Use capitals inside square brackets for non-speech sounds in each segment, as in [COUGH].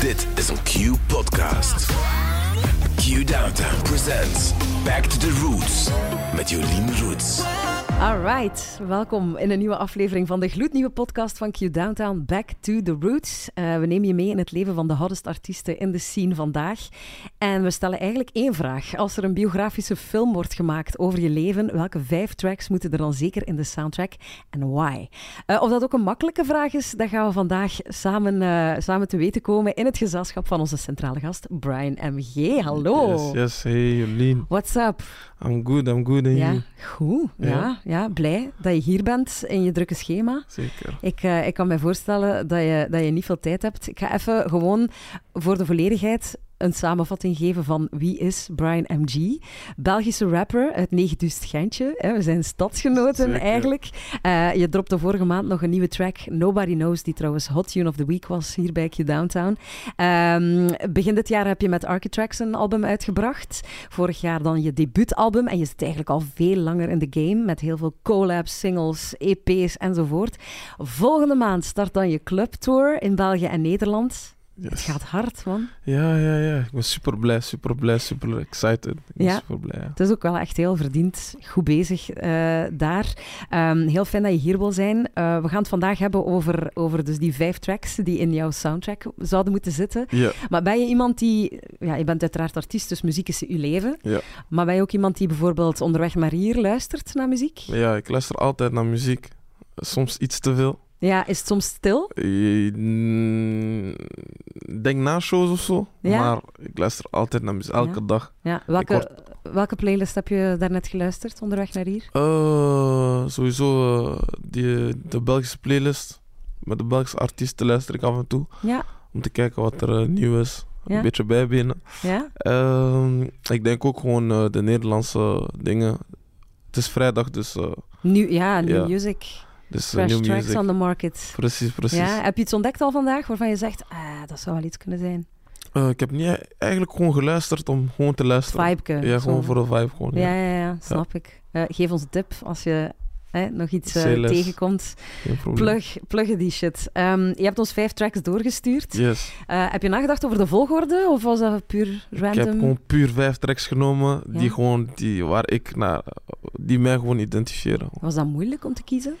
Dit is een Q-podcast. Q Downtown presents Back to the Roots met Jolien Roots. Alright, welkom in een nieuwe aflevering van de gloednieuwe podcast van Q Downtown, Back to the Roots. Uh, we nemen je mee in het leven van de hottest artiesten in de scene vandaag. En we stellen eigenlijk één vraag. Als er een biografische film wordt gemaakt over je leven, welke vijf tracks moeten er dan zeker in de soundtrack en why? Uh, of dat ook een makkelijke vraag is, dat gaan we vandaag samen, uh, samen te weten komen in het gezelschap van onze centrale gast, Brian M.G. Hallo. Yes, yes, hey Jolien. What's up? I'm good, I'm good. Ja, you? goed. Ja. ja. Ja, blij dat je hier bent in je drukke schema. Zeker. Ik, uh, ik kan me voorstellen dat je, dat je niet veel tijd hebt. Ik ga even gewoon voor de volledigheid een samenvatting geven van wie is Brian MG. Belgische rapper uit 9000 Gentje. Hè, we zijn stadsgenoten Zeker. eigenlijk. Uh, je dropte vorige maand nog een nieuwe track, Nobody Knows, die trouwens Hot Tune of the Week was hier bij Q Downtown. Um, begin dit jaar heb je met Architrax een album uitgebracht. Vorig jaar dan je debuutalbum. En je zit eigenlijk al veel langer in de game met heel veel collabs, singles, EP's enzovoort. Volgende maand start dan je clubtour in België en Nederland. Yes. Het gaat hard, man. Ja, ja, ja. Ik ben super blij, super blij, super excited. Ik ben Ja. super blij. Ja. Het is ook wel echt heel verdiend. Goed bezig uh, daar. Um, heel fijn dat je hier wil zijn. Uh, we gaan het vandaag hebben over, over dus die vijf tracks die in jouw soundtrack zouden moeten zitten. Ja. Maar ben je iemand die... Ja, je bent uiteraard artiest, dus muziek is je leven. Ja. Maar ben je ook iemand die bijvoorbeeld onderweg naar hier luistert naar muziek? ja, ik luister altijd naar muziek. Soms iets te veel. Ja, is het soms stil? Ik denk na shows of zo. Ja? Maar ik luister altijd naar muziek, elke Ja. dag. Ja. Welke, word- welke playlist heb je daarnet geluisterd onderweg naar hier? Uh, sowieso uh, die, de Belgische playlist. Met de Belgische artiesten luister ik af en toe. Ja. Om te kijken wat er uh, nieuw is. Een beetje bijbenen. Ja? Ehm, ik denk ook gewoon de Nederlandse dingen. Het is vrijdag, dus, ja, new music. Dus uh, Fresh new tracks music. on the market. Precies, precies. Ja, heb je iets ontdekt al vandaag waarvan je zegt, ah, dat zou wel iets kunnen zijn? Uh, ik heb niet eigenlijk gewoon geluisterd om gewoon te luisteren. Vibeke. Ja, zo. gewoon voor de vibe. Gewoon, Ja, ja. ja, ja, snap ik. Uh, geef ons een tip als je hè, nog iets uh, tegenkomt. Plug, pluggen die shit. Um, je hebt ons vijf tracks doorgestuurd. Yes. Heb je nagedacht over de volgorde of was dat puur random? Ik heb gewoon puur vijf tracks genomen die gewoon, die, waar ik naar, die mij gewoon identificeren. Was dat moeilijk om te kiezen?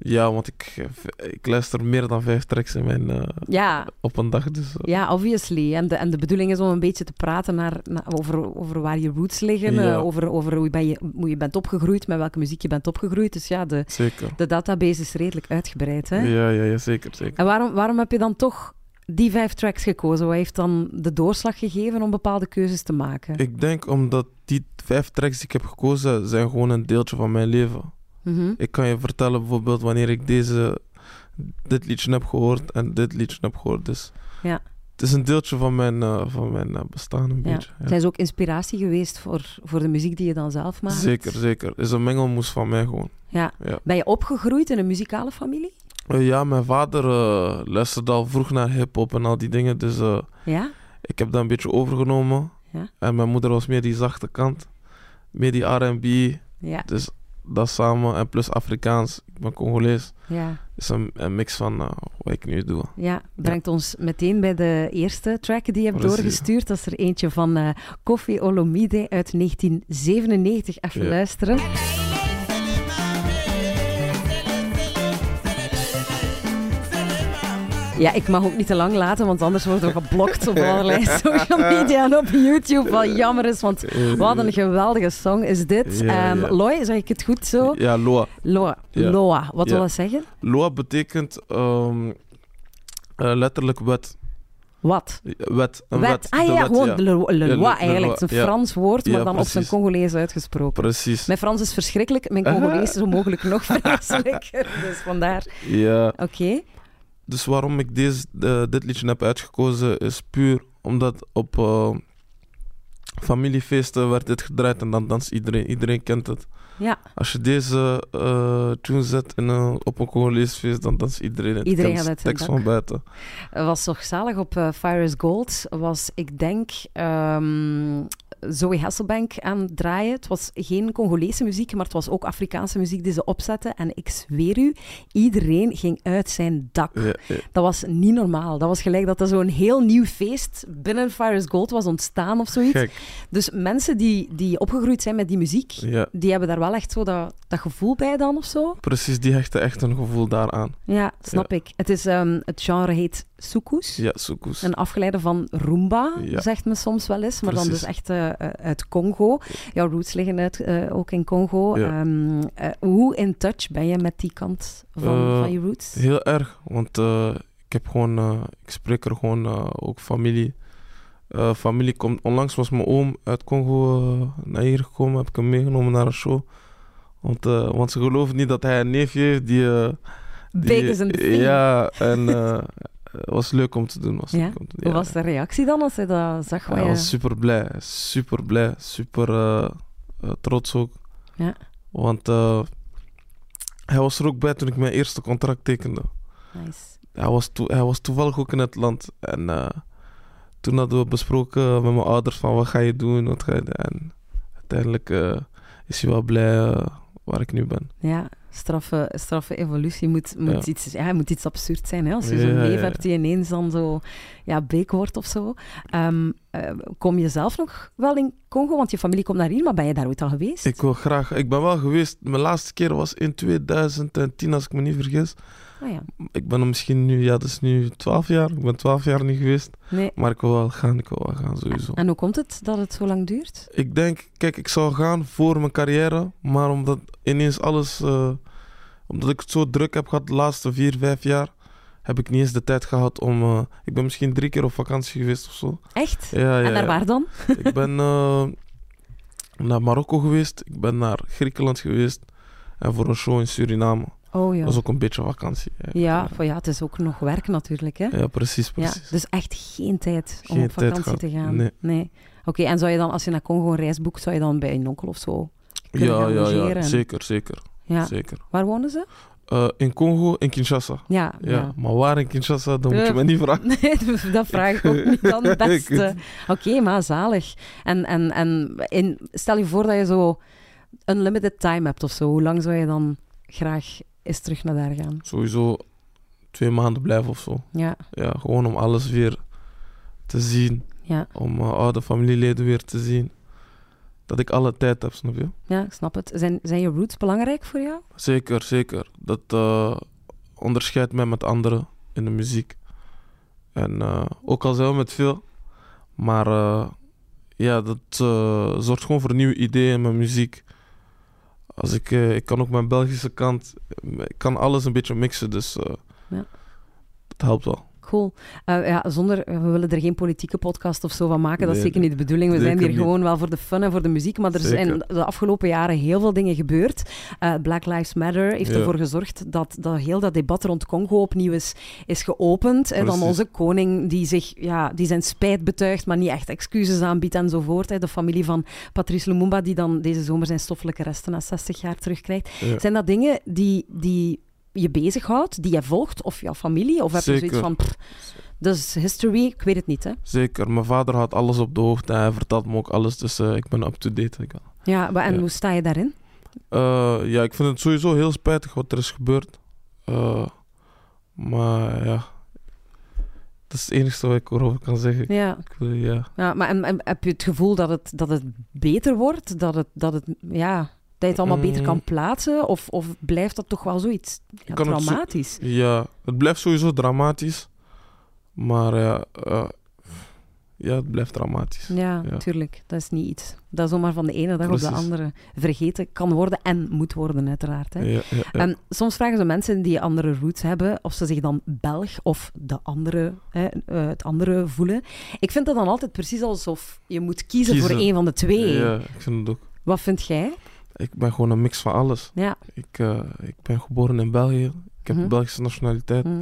Ja, want ik, ik luister meer dan vijf tracks in mijn, uh, Ja, op een dag. Dus, uh, ja obviously. En de, en de bedoeling is om een beetje te praten naar, naar, over, over waar je roots liggen, Ja. uh, over, over hoe, ben je, hoe je bent opgegroeid, met welke muziek je bent opgegroeid. Dus ja, de, Zeker. de database is redelijk uitgebreid. Hè? Ja, ja, ja, zeker, zeker. En waarom, waarom heb je dan toch die vijf tracks gekozen? Wat heeft dan de doorslag gegeven om bepaalde keuzes te maken? Ik denk omdat die vijf tracks die ik heb gekozen, zijn gewoon een deeltje van mijn leven. Mhm. Ik kan je vertellen bijvoorbeeld wanneer ik deze, dit liedje heb gehoord en dit liedje heb gehoord. Dus Ja. het is een deeltje van mijn, uh, van mijn uh, bestaan een Ja. beetje. Ja. Zijn ze ook inspiratie geweest voor, voor de muziek die je dan zelf maakt? Zeker, zeker. Het is een mengelmoes van mij gewoon. Ja. Ja. Ben je opgegroeid in een muzikale familie? Uh, ja, mijn vader luisterde al vroeg naar hip-hop en al die dingen. Dus Ja? ik heb dat een beetje overgenomen. Ja. En mijn moeder was meer die zachte kant. Meer die RB. Ja. Dus dat samen. En plus Afrikaans. Ik ben Congolees. Ja. is een, een mix van uh, wat ik nu doe. Ja, brengt ons meteen bij de eerste track die je hebt Precies. doorgestuurd. Dat is er eentje van uh, Kofi Olomide uit 1997. Even Ja. luisteren. Ja, ik mag ook niet te lang laten, want anders worden we geblokt op allerlei [LAUGHS] social media en op YouTube. Wat jammer is, want wat een geweldige song is dit. Ja, um, ja. Loy, zeg ik het goed zo? Ja, Loa. Loa. Ja. Loa. Wat wil dat zeggen? Loa betekent um, uh, letterlijk wet. Wat? Wet. Een Wet. wet. Ah De ja, wet, gewoon le, le- loi eigenlijk. Het is een. Frans woord, maar dan op zijn. Congolees uitgesproken. Precies. Mijn Frans is verschrikkelijk, mijn [LAUGHS] Congolees is zo mogelijk nog [LAUGHS] vreselijker. Dus vandaar. Ja. Oké. Dus waarom ik deze, eh, dit liedje heb uitgekozen is puur omdat op uh, familiefeesten werd dit gedraaid en dan danst iedereen. Iedereen kent het. Ja, Als je deze eh tune zet in een, op een Congolees feest, dan danst iedereen het. Iedereen zijn tekst van buiten. Het was toch zalig op Fire is Gold. Was, ik denk, ehm Zoe Hasselbank aan het draaien. Het was geen Congolese muziek, maar het was ook Afrikaanse muziek die ze opzetten. En ik zweer u, iedereen ging uit zijn dak. Ja, ja. Dat was niet normaal. Dat was gelijk dat er zo'n heel nieuw feest binnen Fire is Gold was ontstaan of zoiets. Gek. Dus mensen die, die opgegroeid zijn met die muziek, Ja, die hebben daar wel echt zo dat, dat gevoel bij dan of zo. precies. Die hechten echt een gevoel daaraan. Ja, snap ik. Het, is, ehm, het genre heet soukous. Ja, soekoes. Een afgeleide van Roomba, Ja. zegt men soms wel eens. Maar dan dus echt eh, eh, uit Congo. Jouw roots liggen uit, eh, ook in Congo. Ja. Ehm, eh, hoe in touch ben je met die kant van, van je roots? Heel erg, want ik heb gewoon, ik spreek er gewoon ook familie. Eh, familie komt, onlangs was mijn oom uit Congo eh, naar hier gekomen, heb ik hem meegenomen naar een show. Want, eh, want ze geloven niet dat hij een neefje heeft die... die is een. Ja, en het was leuk om te doen. Was Ja? leuk om te doen, Hoe ja. was de reactie dan als hij dat zag? Hij je- was super blij, super blij, super trots ook. Ja. Want hij was er ook bij toen ik mijn eerste contract tekende. Nice. Hij was, hij was toevallig ook in het land. En toen hadden we besproken met mijn ouders van wat ga je doen, wat ga je doen. En uiteindelijk eh, is hij wel blij eh, waar ik nu ben. Ja, straffe, straffe evolutie moet, moet, Ja. iets, ja, moet iets absurd zijn. Hè? Als je Ja, zo'n neef ja. hebt die ineens dan zo ja, beek wordt of zo. Ehm, eh, kom je zelf nog wel in Congo? Want je familie komt naar hier, maar ben je daar ooit al geweest? Ik wil graag, ik ben wel geweest, mijn laatste keer was in 2010 als ik me niet vergis. Ah ja, Ik ben er misschien nu, ja dat is nu 12 jaar, ik ben 12 jaar niet geweest. nee. Maar ik wil wel gaan, ik wil wel gaan sowieso. En hoe komt het dat het zo lang duurt? Ik denk, kijk, ik zou gaan voor mijn carrière, maar omdat ineens alles, eh, omdat ik het zo druk heb gehad de laatste vier, vijf jaar, heb ik niet eens de tijd gehad om. eh, ik ben misschien drie keer op vakantie geweest of zo. Echt? Ja, ja, en naar ja. waar dan? Ik ben [LAUGHS] eh, naar Marokko geweest, ik ben naar Griekenland geweest en voor een show in Suriname. Oh ja. Dat was ook een beetje vakantie. Ja, ja. van, ja, het is ook nog werk natuurlijk. Hè? Ja, precies, Ja, precies. dus echt geen tijd om Geen op tijd vakantie te gaan. nee. Oké, en zou je dan, als je naar Congo een reis boekt, zou je dan bij een onkel of zo kunnen Ja, gaan ja, logeren ja, zeker, zeker, Ja. zeker. Waar wonen ze? Eh, in Congo, in Kinshasa. Ja, Ja, ja. maar waar in Kinshasa, dat moet je Eh, me niet vragen. [LAUGHS] Nee, dat vraag ik ook niet dan [LAUGHS] het beste. Oké, maar zalig. En, en, en in, stel je voor dat je zo unlimited time hebt of zo. Hoe lang zou je dan graag eens terug naar daar gaan? Sowieso twee maanden blijven of zo. Ja, Ja, gewoon om alles weer te zien. ja, Om eh, oude familieleden weer te zien. Dat ik alle tijd heb, snap je? ja, ik snap het. Zijn, zijn je roots belangrijk voor jou? Zeker, zeker. Dat eh, onderscheidt mij met anderen in de muziek. En eh, ook al zijn we met veel. Maar ja, dat zorgt gewoon voor nieuwe ideeën in mijn muziek. Als ik, eh, ik kan ook mijn Belgische kant, ik kan alles een beetje mixen, dus eh, Ja. dat helpt wel. Cool. Eh, ja, zonder, we willen er geen politieke podcast of zo van maken. Dat is zeker niet de bedoeling. We zijn hier niet. gewoon wel voor de fun en voor de muziek. Maar er Zeker. zijn de afgelopen jaren heel veel dingen gebeurd. Eh, Black Lives Matter heeft Ja. ervoor gezorgd dat, dat heel dat debat rond Congo opnieuw is, is geopend. En dan onze koning die, zich, ja, die zijn spijt betuigt, maar niet echt excuses aanbiedt enzovoort. Hè. De familie van Patrice Lumumba, die dan deze zomer zijn stoffelijke resten na 60 jaar terugkrijgt. Ja. Zijn dat dingen die, die je bezighoudt, die je volgt, of jouw familie? Of heb je zoiets van, pff, is history, ik weet het niet, hè? Zeker, mijn vader had alles op de hoogte en hij vertelt me ook alles, dus eh, ik ben up-to-date. Ja, maar en Ja. hoe sta je daarin? Eh, ja, ik vind het sowieso heel spijtig wat er is gebeurd. Eh, maar ja, dat is het enige wat ik erover kan zeggen. Ja, Ik ja. ja maar en, en heb je het gevoel dat het, dat het beter wordt? Dat, het, dat, het, ja, dat je het allemaal beter Mm. kan plaatsen? Of, of blijft dat toch wel zoiets ja, kan het zo- traumatisch? ja, het blijft sowieso dramatisch. Maar ja, eh, ja het blijft dramatisch. Ja, Ja. tuurlijk. Dat is niet iets dat zomaar van de ene dag op de andere vergeten kan worden en moet worden, uiteraard. Hè? Ja. En soms vragen ze mensen die andere roots hebben of ze zich dan Belg of de andere, hè, eh, het andere voelen. Ik vind dat dan altijd precies alsof je moet kiezen, voor een van de twee. Ja, ik vind het ook. Wat vind jij? Ik ben gewoon een mix van alles. Ja. Ik, eh, ik ben geboren in België. Ik heb Mhm. de Belgische nationaliteit. Hm.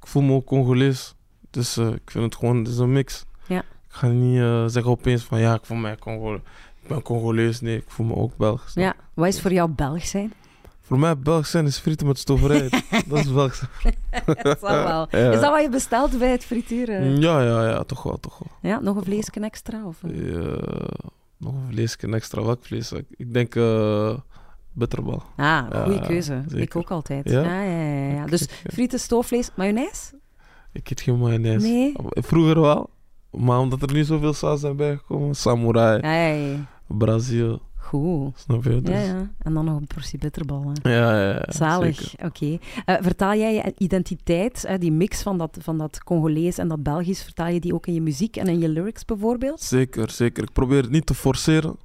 Ik voel me ook Congolees. Dus eh, ik vind het gewoon, het is een mix. Ja. Ik ga niet eh, zeggen opeens van ja, ik voel mij Congo. ben Congolees, nee, ik voel me ook Belgisch. Ja. Wat is voor jou Belg zijn? Voor mij Belgisch zijn is frieten met stoverij. [LAUGHS] dat is Belgisch. [LAUGHS] dat zal wel. Ja. Is dat wat je bestelt bij het frituren? Ja, ja, ja, toch wel, toch wel. Ja, nog een vleesje extra? Of? Ja, nog een vleesje, een extra welk vlees? Ik- denk eh bitterbal. Ah, goede Ja, keuze. Ik ook altijd. Ja? Ja, ja, ja, ja. Dus frieten, stoofvlees, mayonaise? Ik eet geen mayonaise. Nee. Vroeger wel, maar omdat er nu zoveel saus zijn bijgekomen, samurai. Brazil, Goed. snap je? Dus, Ja, ja. En dan nog een portie bitterbal. Hè. ja, ja, ja, Zalig, oké. Eh, vertaal jij je identiteit, hè, die mix van dat, van dat Congolees en dat Belgisch, vertaal je die ook in je muziek en in je lyrics bijvoorbeeld? Zeker, zeker. Ik probeer het niet te forceren.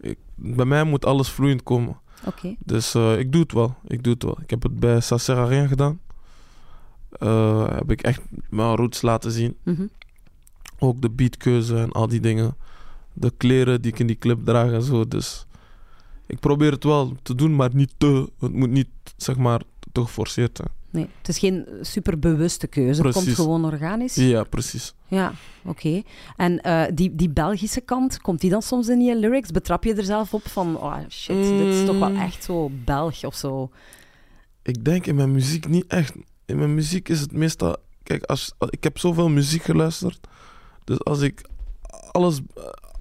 Ik, bij mij moet alles vloeiend komen. Oké. Dus eh, ik doe het wel. Ik doe het wel. Ik heb het bij Sasera Rien gedaan. Eh, heb ik echt mijn roots laten zien. Mhm. Ook de beatkeuze en al die dingen. De kleren die ik in die clip draag en zo. Dus ik probeer het wel te doen, maar niet te. Het moet niet, zeg maar, te geforceerd zijn. Nee, het is geen superbewuste keuze, het komt gewoon organisch. Ja, precies. Ja, oké. En eh, die, die Belgische kant, komt die dan soms in je lyrics? Betrap je er zelf op van, oh shit, dit is toch wel Mm. echt zo Belg of zo? Ik denk in mijn muziek niet echt. In mijn muziek is het meestal. Kijk, als, ik heb zoveel muziek geluisterd. Dus als ik alles,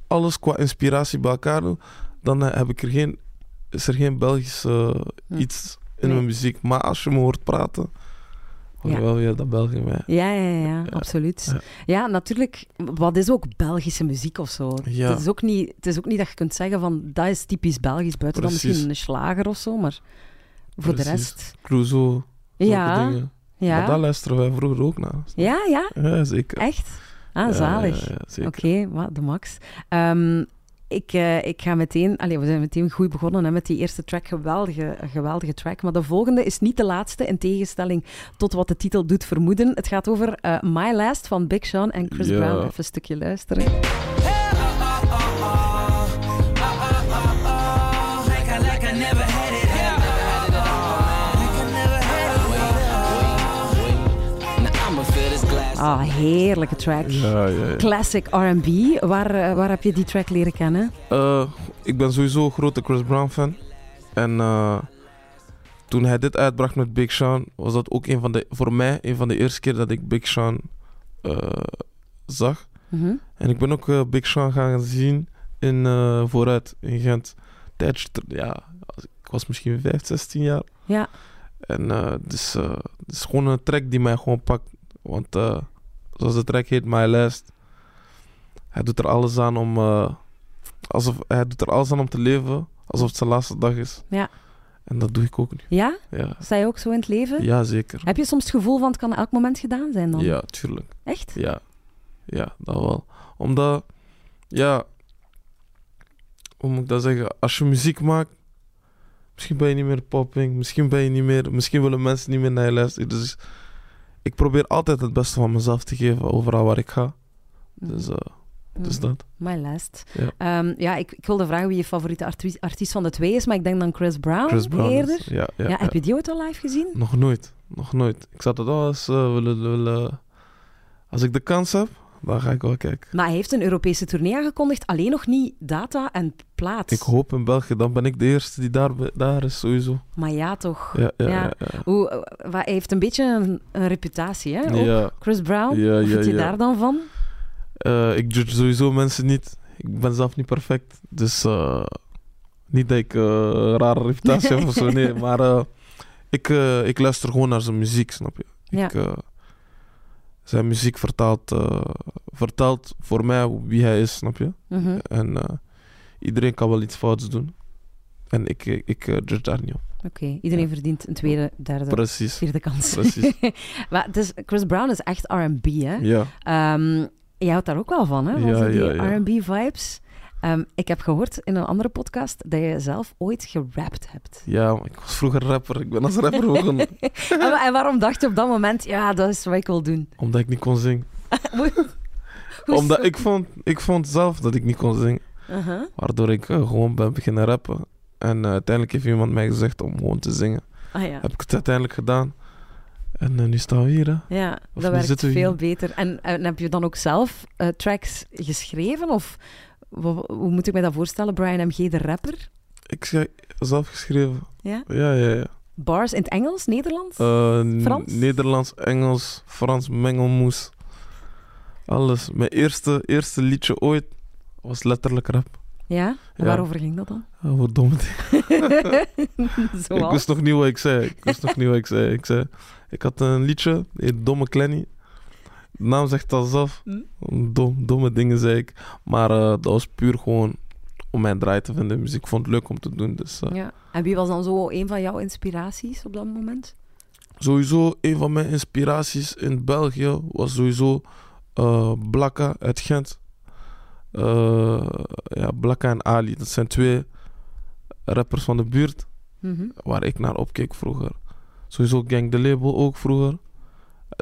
alles qua inspiratie bij elkaar doe, dan eh, heb ik er geen, is er geen Belgisch eh, Hm. iets in Nee. mijn muziek. Maar als je me hoort praten, hoor je Ja. wel weer dat België mij. Ja, ja, ja, absoluut. Ja. Ja. natuurlijk, wat is ook Belgische muziek of zo? Ja. Het, is ook niet, het is ook niet dat je kunt zeggen van, dat is typisch Belgisch, buiten dan misschien een slager of zo, maar voor de rest... Clouseau, zulke Ja, dingen. Maar daar ja. luisteren wij vroeger ook naar. Ja, ja, Ja, zeker. echt? Ah, Ja, zalig. Ja, ja, zeker. Oké, wat de max. Ehm, ik, eh, ik ga meteen... Allee, we zijn meteen goed begonnen hè, met die eerste track. Geweldige, geweldige track. Maar de volgende is niet de laatste, in tegenstelling tot wat de titel doet vermoeden. Het gaat over eh, My Last van Big Sean en Chris Ja. Brown. Even een stukje luisteren. Ah, heerlijke track. Ja, ja, ja. Classic R&B. Waar, eh, waar heb je die track leren kennen? Eh, ik ben sowieso een grote Chris Brown fan. En eh, toen hij dit uitbracht met Big Sean, was dat ook een van de, voor mij een van de eerste keer dat ik Big Sean zag. Mhm. En ik ben ook Big Sean gaan zien in Vooruit in Gent. Tijdje ter- ja, ik was misschien 5, 16 jaar. Ja. En dus, het is gewoon een track die mij gewoon pakt. Want eh, zoals de track heet, My Last. Hij doet er alles aan om... eh, alsof, hij doet er alles aan om te leven. Alsof het zijn laatste dag is. Ja. En dat doe ik ook nu. Ja? Ja, Sta je ook zo in het leven? ja zeker. Heb je soms het gevoel van het kan elk moment gedaan zijn dan? Ja, tuurlijk. Echt? Ja. Ja, dat wel. Omdat... Ja... Hoe moet ik dat zeggen? Als je muziek maakt... Misschien ben je niet meer popping. Misschien ben je niet meer... Misschien willen mensen niet meer naar je luisteren. Dus... Ik probeer altijd het beste van mezelf te geven overal waar ik ga. Dus, eh, dus Mhm. dat. My last. Ja. Ehm, ja, ik, ik wilde vragen wie je favoriete arti- artiest van de twee is, maar ik denk dan Chris Brown, Chris Brown. eerder. ja, ja, Ja, ja. Heb je die ooit al live gezien? Nog nooit. Nog nooit. Ik zou dat eens eh, willen, willen... Als ik de kans heb, dan ga ik wel kijken. Maar hij heeft een Europese tournee aangekondigd, alleen nog niet data en plaats. Ik hoop in België, dan ben ik de eerste die daar, daar is, sowieso. Maar ja, toch. Ja, ja, Ja. Hoe, eh, hij heeft een beetje een, een reputatie, hè? ook. Chris Brown, Ja, wat je daar dan van? Eh, ik judge sowieso mensen niet. Ik ben zelf niet perfect. Dus eh, niet dat ik eh, een rare reputatie heb of zo. Nee, [LAUGHS] maar ik, ik luister gewoon naar zijn muziek, snap je? Ja. Ik, zijn muziek vertaalt, eh, vertelt voor mij wie hij is, snap je? Mhm. En eh, iedereen kan wel iets fouts doen. En ik, ik, ik eh, judge daar niet op. Oké, iedereen verdient een tweede, derde, Precies. vierde kans. Precies. [LAUGHS] maar is, Chris Brown is echt R&B, hè? Ja. Ehm, jij houdt daar ook wel van, hè? Van Ja, zo die ja, ja. R&B-vibes. Ehm, ik heb gehoord in een andere podcast dat je zelf ooit gerapt hebt. ja, ik was vroeger rapper. Ik ben als rapper begonnen. [LAUGHS] en, wa- en waarom dacht je op dat moment, ja, dat is wat ik wil doen? omdat ik niet kon zingen. [LAUGHS] Omdat ik vond, ik vond zelf dat ik niet kon zingen. Uh-huh. Waardoor ik eh, gewoon ben beginnen rappen. En eh, uiteindelijk heeft iemand mij gezegd om gewoon te zingen. Ah ja. Heb ik het uiteindelijk gedaan. En eh, nu staan we hier, hè. Ja, Of dat werkt veel hier. beter. En, en heb je dan ook zelf tracks geschreven? Of hoe moet ik mij dat voorstellen? Brian MG, de rapper? Ik zeg zelf geschreven. Ja? Ja, ja, ja. Bars in het Engels, Nederlands? Eh, Frans? Nederlands, Engels, Frans, mengelmoes. Alles. Mijn eerste, eerste liedje ooit was letterlijk rap. ja? En ja. waarover ging dat dan? Oh, wat domme dingen. [LAUGHS] Ik wist nog niet wat ik zei. Ik wist nog niet wat ik zei. Ik, zei, ik had een liedje, heet Domme Clenny. De naam zegt al zelf. Hm? Dom, domme dingen zei ik. Maar eh, dat was puur gewoon om mijn draai te vinden in muziek. Ik vond het leuk om te doen. Dus eh, Ja. En wie was dan zo een van jouw inspiraties op dat moment? sowieso een van mijn inspiraties in België was sowieso eh Blakka uit Gent. Eh, ja, Blakka en Ali. Dat zijn twee rappers van de buurt. Mhm. waar ik naar opkeek vroeger. Sowieso Gang de Label ook vroeger.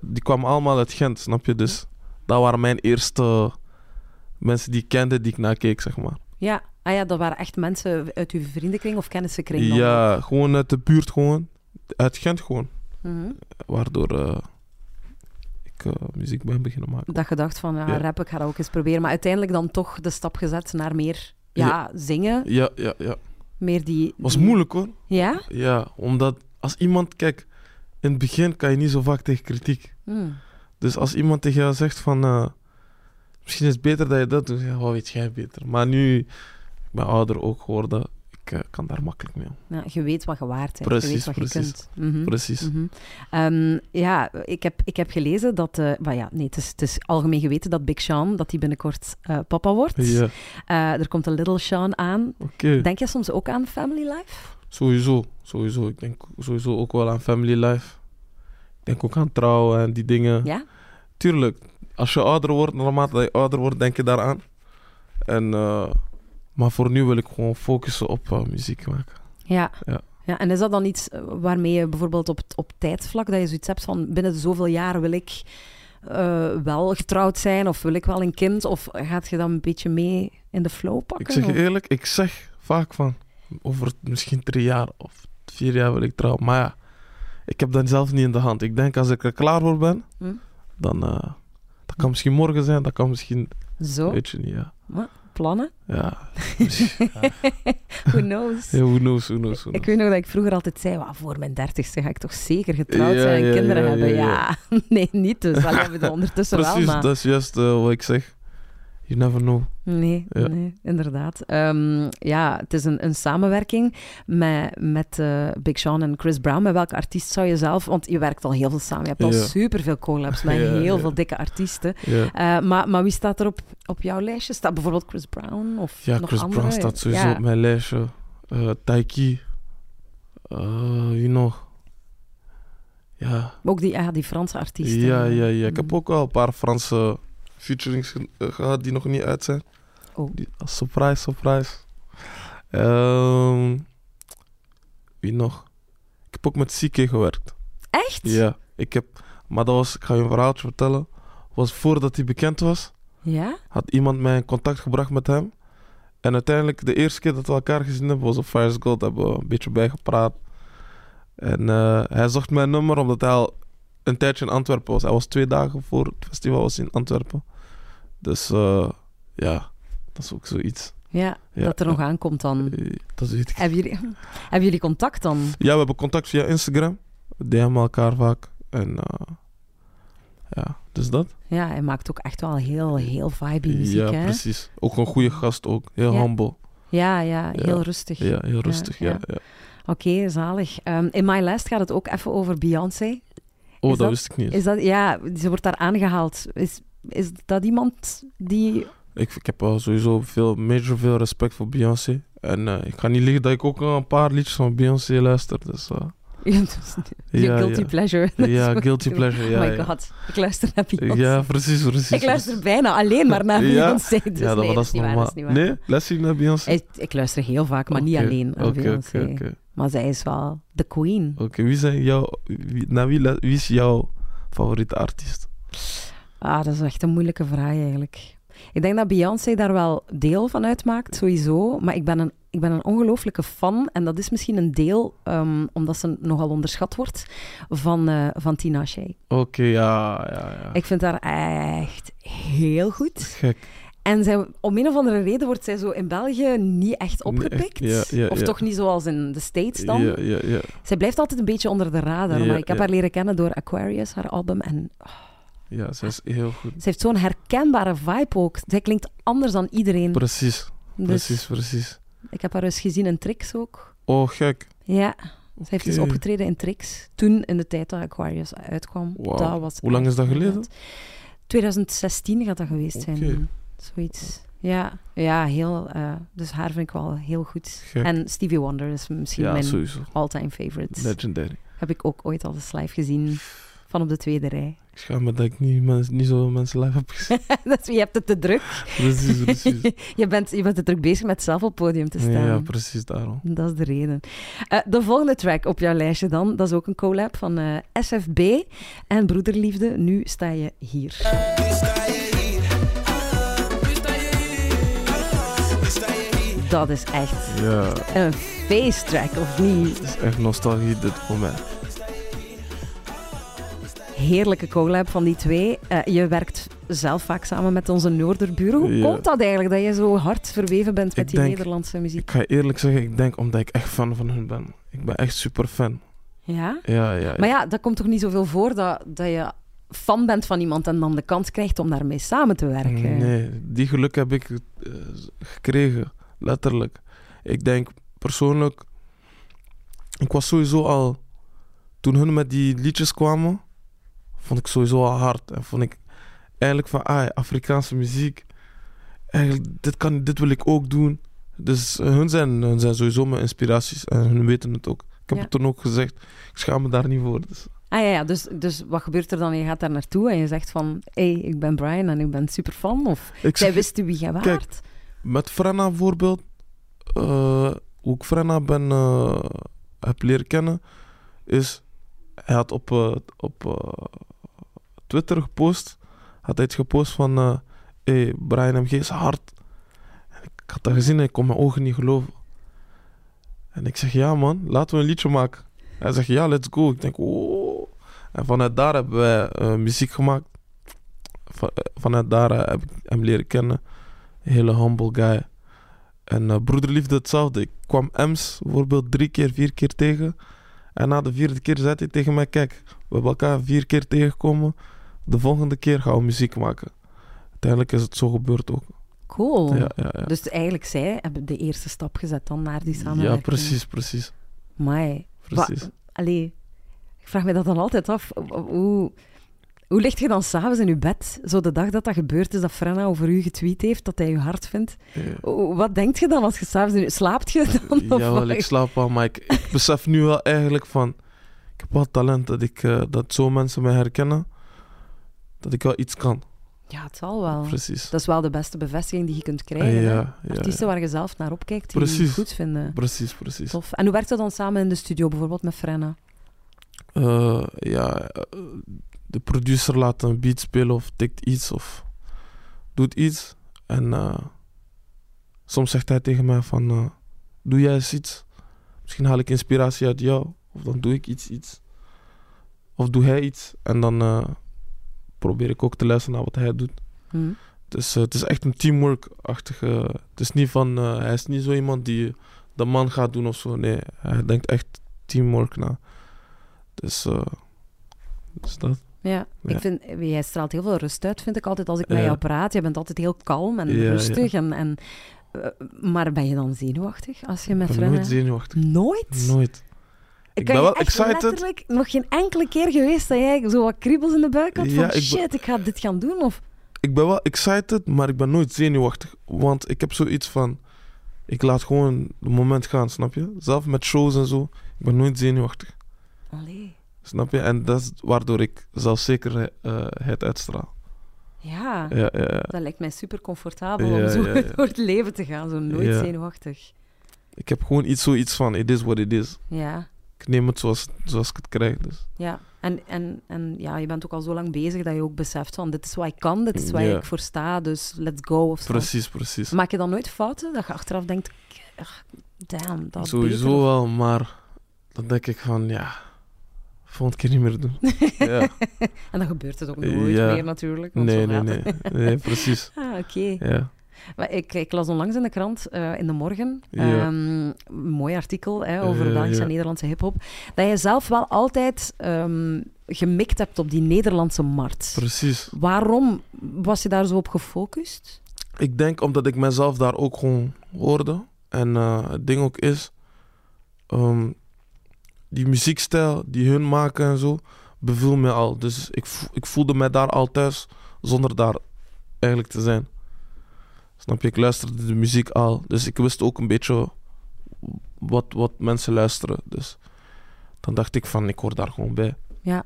Die kwamen allemaal uit Gent, snap je? Dus dat waren mijn eerste mensen die ik kende, die ik naar keek, zeg maar. Ja. Ah ja, dat waren echt mensen uit uw vriendenkring of kennissenkring dan? Ja, gewoon uit de buurt gewoon. Uit Gent gewoon. Mhm. Waardoor eh, ik eh, muziek ben beginnen maken. Dat je dacht van, ja, Ja. rap, ik ga dat ook eens proberen. Maar uiteindelijk dan toch de stap gezet naar meer ja, zingen. Ja, ja, ja. Meer die... Was moeilijk hoor. Ja? Ja, omdat als iemand, kijk, in het begin kan je niet zo vaak tegen kritiek. Hmm. Dus als iemand tegen jou zegt van... eh, misschien is het beter dat je dat doet. Ja, wat weet jij beter? Maar nu... Ik ben ouder ook geworden. Ik eh, kan daar makkelijk mee om. Ja, je weet wat je waard bent. je Precies, weet wat precies. je kunt. Mhm. Precies. Mhm. Ehm, ja, ik heb, ik heb gelezen dat... eh maar ja, nee, het is, het is algemeen geweten dat Big Sean dat die binnenkort eh, papa wordt. Ja, Eh, er komt een Little Sean aan. oké. Denk je soms ook aan family life? Sowieso. Sowieso. Ik denk sowieso ook wel aan family life. Ik denk ook aan trouwen en die dingen. Ja? Tuurlijk. Als je ouder wordt, naarmate dat je ouder wordt, denk je daaraan. En... eh, maar voor nu wil ik gewoon focussen op eh, muziek maken. Ja. Ja. ja. En is dat dan iets eh, waarmee je bijvoorbeeld op, op tijdsvlak, dat je zoiets hebt van binnen zoveel jaar wil ik wel getrouwd zijn of wil ik wel een kind? Of gaat je dan een beetje mee in de flow pakken? Ik zeg je eerlijk, ik zeg vaak van over misschien drie jaar of vier jaar wil ik trouwen. Maar ja, ik heb dat zelf niet in de hand. Ik denk als ik er klaar voor ben, Hm? dan eh, dat kan misschien morgen zijn, dat kan misschien, Zo, weet je niet, ja. plannen? Ja, [LAUGHS] Who knows? ja who knows, who knows, who Ik weet nog dat ik vroeger altijd zei, "Wa, voor mijn dertigste ga ik toch zeker getrouwd Ja, zijn en ja, kinderen hebben. ja, [LAUGHS] nee, niet dus. Dat hebben we ondertussen wel, Precies, maar... dat is juist eh, wat ik zeg. You never know. Nee, Ja. nee, inderdaad. Ehm, ja, het is een, een samenwerking met, met eh, Big Sean en Chris Brown. Met welke artiest zou je zelf... Want je werkt al heel veel samen. Je hebt al Ja. superveel collabs met [LAUGHS] Ja, heel veel dikke artiesten. Eh, maar, maar wie staat er op, op jouw lijstje? Staat bijvoorbeeld Chris Brown? Of ja nog Chris andere? Brown staat sowieso op mijn lijstje. Eh Taiki. Wie nog? Ja, Ook die, ja, die Franse artiesten. Ja, ja, ja. Ik heb Mhm. ook wel een paar Franse featurings eh, gehad die nog niet uit zijn. Oh. Die, surprise, surprise. Ehm, wie nog? Ik heb ook met CK gewerkt. Echt? Ja, ik heb... Maar dat was... Ik ga je een verhaaltje vertellen. Was voordat hij bekend was, Ja? had iemand mij in contact gebracht met hem. En uiteindelijk, de eerste keer dat we elkaar gezien hebben, was op Fires Gold. Hebben we een beetje bijgepraat. En eh, hij zocht mijn nummer omdat hij al een tijdje in Antwerpen was. Hij was twee dagen voor het festival was in Antwerpen. Dus eh, ja, dat is ook zoiets. Ja, Ja, dat er nog aankomt dan. Eh, Dat weet ik. Hebben jullie, hebben jullie contact dan? Ja, we hebben contact via Instagram. We DM'en elkaar vaak. En eh, ja, dus dat. Ja, hij maakt ook echt wel heel, heel vibe muziek, ja, hè? precies. Ook een goede gast ook. Heel Ja. humble. Ja, ja, Ja. heel rustig. Ja, heel rustig. Ja, ja. Oké, zalig. Ehm, in My Last gaat het ook even over Beyoncé. Oh, Is dat, dat- wist ik niet. Is dat, ja, ze wordt daar aangehaald. Is, is dat iemand die... Ik, ik heb wel sowieso veel, major veel respect voor Beyoncé. En eh, ik ga niet liegen dat ik ook een paar liedjes van Beyoncé luister. Dus, eh, [LAUGHS] Ja, guilty ja. pleasure. ja, [LAUGHS] guilty pleasure. Ja, oh my god, ik luister naar Beyoncé. ja precies, precies. ik luister bijna alleen maar naar? [LAUGHS] Beyoncé. Dus ja, dat, nee, dat is niet waar, dat is niet waar. Nee, luister je naar Beyoncé? Ik, ik luister heel vaak, maar niet alleen naar Oké, Beyoncé. Maar zij is wel de queen. Oké, wie zijn jouw... Wie, naar wie, lu- wie is jouw favoriete artiest? Ah, dat is echt een moeilijke vraag eigenlijk. Ik denk dat Beyoncé daar wel deel van uitmaakt, sowieso. Maar ik ben een, ik ben een ongelooflijke fan. En dat is misschien een deel, ehm, omdat ze nogal onderschat wordt, van, eh, van Tina Shea. Oké, ja, ja, ja. Ik vind haar echt heel goed. Gek. En zij, om een of andere reden wordt zij zo in België niet echt opgepikt. ja, ja, of ja. toch niet zoals in de States dan. Ja, ja, ja. Zij blijft altijd een beetje onder de radar. Maar ik heb haar leren kennen door Aquarius, haar album. En oh, Ja, ze is heel goed. ze heeft zo'n herkenbare vibe ook. Zij klinkt anders dan iedereen. Precies, Dus precies, precies. ik heb haar eens gezien in Trix ook. Oh, gek. Ja, ze heeft dus opgetreden in Trix. Toen, in de tijd dat Aquarius uitkwam. Dat was Hoe lang is dat geleden? inderdaad. 2016 gaat dat geweest zijn. Zoiets. Ja, ja heel, eh, dus haar vind ik wel heel goed. Gek. En Stevie Wonder is misschien ja, mijn all-time favorite. Legendary. Heb ik ook ooit al eens live gezien. Van op de tweede rij. Ik schaam me dat ik niet, mens, niet zoveel mensen live heb gezien. [LAUGHS] je hebt het te druk. precies, precies. [LAUGHS] je, bent, je bent te druk bezig met zelf op het podium te staan. Ja, precies daarom. Dat is de reden. Eh, de volgende track op jouw lijstje dan, dat is ook een collab van eh, SFB en Broederliefde. Nu sta je hier. Dat is echt Ja, een feesttrack, of niet? het is echt nostalgie dit voor mij. Heerlijke collab van die twee. Eh, je werkt zelf vaak samen met onze Noorderburen. Hoe Ja. komt dat eigenlijk, dat je zo hard verweven bent met Ik die denk- Nederlandse muziek? Ik ga eerlijk zeggen, ik denk omdat ik echt fan van hun ben. Ik ben echt super fan. Ja? Ja, ja. Maar ja, dat komt toch niet zoveel voor dat, dat je fan bent van iemand en dan de kans krijgt om daarmee samen te werken. Nee, die geluk heb ik eh, gekregen, letterlijk. Ik denk persoonlijk, ik was sowieso al, toen hun met die liedjes kwamen, vond ik sowieso al hard. En vond ik eigenlijk van, ah, Afrikaanse muziek, eigenlijk, dit, kan, dit wil ik ook doen. Dus hun, zijn, hun zijn sowieso mijn inspiraties en hun weten het ook. Ik heb Ja. het toen ook gezegd, ik schaam me daar niet voor. Dus. Ah ja, ja dus, dus wat gebeurt er dan? Je gaat daar naartoe en je zegt van... Hé, hey, ik ben Brian en ik ben super fan. Of Ik zij wisten wie jij Kijk, waart. Met Frenna bijvoorbeeld, eh, hoe ik Frenna ben, eh, heb leren kennen, is hij had op, eh, op Twitter gepost, had hij gepost van, eh hey, Brian MG is hard. En ik had dat gezien en ik kon mijn ogen niet geloven. En ik zeg, ja man, laten we een liedje maken. Hij zegt, ja, let's go. Ik denk, oh. En vanuit daar hebben wij eh, muziek gemaakt. Va- eh, vanuit daar heb ik hem leren kennen. Een hele humble guy. En eh, broederliefde hetzelfde. Ik kwam Ems bijvoorbeeld drie keer, vier keer tegen. En na de vierde keer zei hij tegen mij: Kijk, we hebben elkaar vier keer tegengekomen. De volgende keer gaan we muziek maken. Uiteindelijk is het zo gebeurd ook. Cool. Ja, ja, ja. Dus eigenlijk zij hebben de eerste stap gezet dan naar die ja, samenwerking. precies, precies. Mai. precies. Allee, ik vraag me dat dan altijd af. Hoe, hoe ligt je dan s'avonds in je bed, zo de dag dat dat gebeurd is, dat Frenna over u getweet heeft, dat hij je hard vindt? Ja. Wat denk je dan als je s'avonds in je... Slaapt je dan? of Jawel, wat? ik slaap al, maar ik, ik besef nu wel eigenlijk van... Ik heb wel talent dat, ik, eh, dat zo mensen mij herkennen. Dat ik wel iets kan. Ja, het zal wel. Precies. Dat is wel de beste bevestiging die je kunt krijgen. hè? ja, ja, Artiesten ja. waar je zelf naar opkijkt, die je Precies. goed vinden. Precies, precies. Tof. En hoe werkt dat dan samen in de studio, bijvoorbeeld met Frenna? Eh, ja, eh, de producer laat een beat spelen of tikt iets of doet iets. En eh, soms zegt hij tegen mij van, doe jij eens iets? Misschien haal ik inspiratie uit jou. Of dan doe ik iets, iets. Of doe hij iets. En dan probeer ik ook te luisteren naar wat hij doet. Dus het is echt een teamwork-achtige... Het is niet van... eh, hij is niet zo iemand die de man gaat doen of zo. Nee, hij denkt echt teamwork na. Dus... eh dus dat. Ja, Ja. ik vind, jij straalt heel veel rust uit, vind ik altijd, als ik met Ja. jou praat. Je bent altijd heel kalm en Ja, rustig. En, en, maar ben je dan zenuwachtig als je met Frenna... nooit zenuwachtig. Nooit? Nooit. Ik ben wel excited. letterlijk nog geen enkele keer geweest dat jij zo wat kriebels in de buik had Ja, van ik shit, ik ga dit gaan doen. Of... Ik ben wel excited, maar ik ben nooit zenuwachtig. Want ik heb zoiets van... Ik laat gewoon het moment gaan, snap je? Zelf met shows en zo. Ik ben nooit zenuwachtig. Allee. Snap je? En dat is waardoor ik zelfzekerheid uitstraal. Ja, Ja, ja, ja. dat lijkt mij super comfortabel om zo door het leven te gaan, zo nooit zenuwachtig. Ik heb gewoon iets zoiets van, it is what it is. Ja, Ik neem het zoals, zoals ik het krijg. Dus. ja. En, en, en ja, je bent ook al zo lang bezig dat je ook beseft van dit is wat ik kan, dit is waar Ja. ik voor sta, dus let's go of zo. Precies, precies. Maak je dan nooit fouten? Dat je achteraf denkt, damn, dat Sowieso beter, wel, maar dan denk ik van, ja, volgende keer niet meer doen. [LAUGHS] ja. En dan gebeurt het ook nooit Ja. meer natuurlijk. Nee, nee, nee. Nee, precies. [LAUGHS] Ah, oké. Ja. Maar ik, ik las onlangs in de krant, eh, in de morgen, Ja. ehm, een mooi artikel hè, over Ja, Belgische en Nederlandse hip-hop, dat je zelf wel altijd ehm, gemikt hebt op die Nederlandse markt. Precies. Waarom was je daar zo op gefocust? Ik denk omdat ik mezelf daar ook gewoon hoorde. En eh, het ding ook is, ehm, die muziekstijl die hun maken en zo, beviel me al. Dus ik, ik voelde me daar al thuis zonder daar eigenlijk te zijn. Snap je? Ik luisterde de muziek al. Dus ik wist ook een beetje wat, wat mensen luisteren. Dus dan dacht ik van, ik hoor daar gewoon bij. Ja,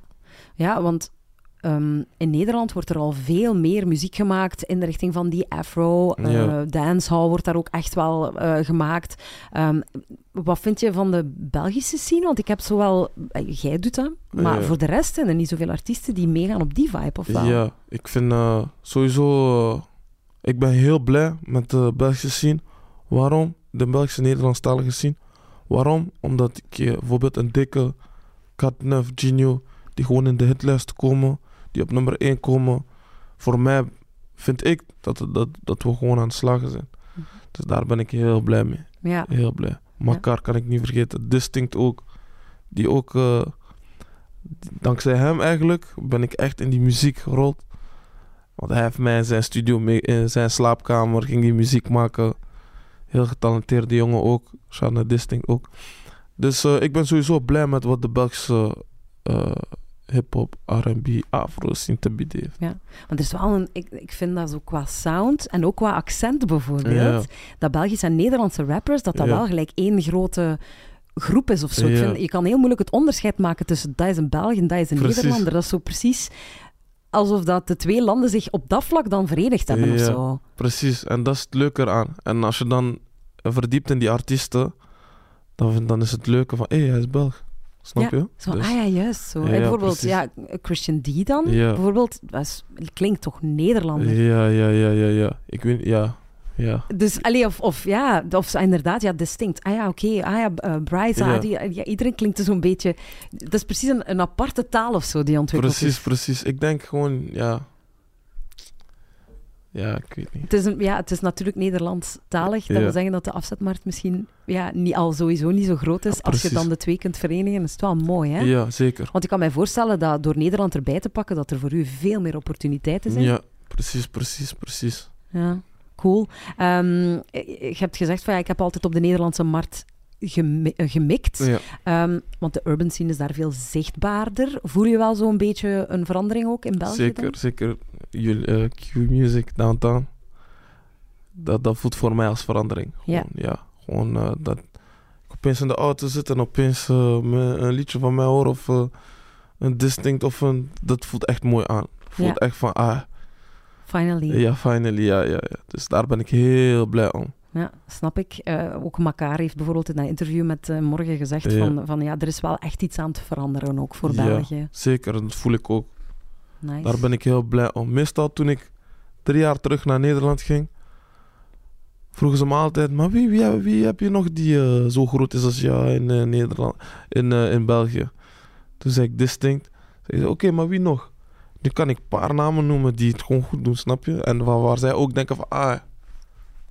ja want ehm, in Nederland wordt er al veel meer muziek gemaakt in de richting van die afro. eh Ja. dancehall wordt daar ook echt wel eh, gemaakt. Ehm, wat vind je van de Belgische scene? Want ik heb zowel... eh, Jij doet dat, maar Ja. voor de rest zijn er niet zoveel artiesten die meegaan op die vibe, of wel? Ja, ik vind sowieso. Ik ben heel blij met de Belgische scene. Waarom? De Belgische Nederlandstalige scene. Waarom? Omdat ik eh, bijvoorbeeld een dikke Katneuf, Genio, die gewoon in de hitlijst komen, die op nummer 1 komen. Voor mij vind ik dat, dat, dat we gewoon aan het slagen zijn. Mhm. Dus daar ben ik heel blij mee. Ja, Heel blij. Makar kan ik niet vergeten. Distinct ook. Die ook, eh, dankzij hem eigenlijk, ben ik echt in die muziek gerold. Want hij heeft mij in zijn studio, mee, in zijn slaapkamer, ging die muziek maken. Heel getalenteerde jongen ook. Shout naar Distinct ook. Dus eh, ik ben sowieso blij met wat de Belgische eh, hip-hop, RB, afro scene te bieden heeft. want er is wel een... Ik, ik vind dat zo qua sound en ook qua accent bijvoorbeeld, Ja. dat Belgische en Nederlandse rappers, dat dat Ja. wel gelijk één grote groep is of zo. Ik Ja. vind, je kan heel moeilijk het onderscheid maken tussen dat is een Belg en dat is een Precies. Nederlander. Dat is zo precies alsof dat de twee landen zich op dat vlak dan verenigd hebben of Ja. zo. Precies, en dat is het leuke eraan. En als je dan verdiept in die artiesten, dan, dan is het leuke van, hé, hij is Belg. Snap je? Zo, Dus- ah ja, juist zo. Ja, En bijvoorbeeld, ja, Christian D dan, Ja. bijvoorbeeld, is, klinkt toch Nederlander? Ja, ja, ja, ja, ja. Ik weet, ja, ja. Dus, allee, of, of ja, of inderdaad, ja, distinct. Ah ja, oké, ah ja, eh, Bryce, ah, die, ja, iedereen klinkt er zo'n beetje... Dat is precies een, een aparte taal of zo die ontwikkeld Precies, is. precies. Ik denk gewoon, ja. Ja, ik weet niet. Het is, een, ja, het is natuurlijk Nederlandstalig. Dat Ja. wil zeggen dat de afzetmarkt misschien ja, niet, al sowieso niet zo groot is. Ja, Als je dan de twee kunt verenigen, is het wel mooi, hè? Ja, zeker. Want ik kan mij voorstellen dat door Nederland erbij te pakken, dat er voor u veel meer opportuniteiten zijn. Ja, precies, precies, precies. Ja, cool. Ehm, je hebt gezegd van ja, ik heb altijd op de Nederlandse markt gemi- eh, gemikt. Ja. Ehm, want de urban scene is daar veel zichtbaarder. Voel je wel zo'n beetje een verandering ook in België? Zeker, dan? zeker. Jullie, eh, Q-Music, Downtown. Dat, dat voelt voor mij als verandering. Ja. Gewoon, ja. Gewoon eh, dat ik opeens in de auto zit en opeens een liedje van mij hoor of een distinct of een... Dat voelt echt mooi aan. Voelt Ja. echt van, ah, Finally. ja, finally, ja, ja, ja. Dus daar ben ik heel blij om. Ja, snap ik. Eh, ook Makar heeft bijvoorbeeld in dat interview met eh, Morgen gezegd Ja. van, van ja, er is wel echt iets aan het veranderen ook voor Ja. België. Zeker, dat voel ik ook. Nice. Daar ben ik heel blij om. Meestal toen ik drie jaar terug naar Nederland ging, vroegen ze me altijd: maar wie, wie, wie heb je nog die eh, zo groot is als jou in Nederland, in, in België? Toen zei ik distinct. Oké, maar wie nog? Nu kan ik een paar namen noemen die het gewoon goed doen, snap je? En waar, waar zij ook denken van, ah,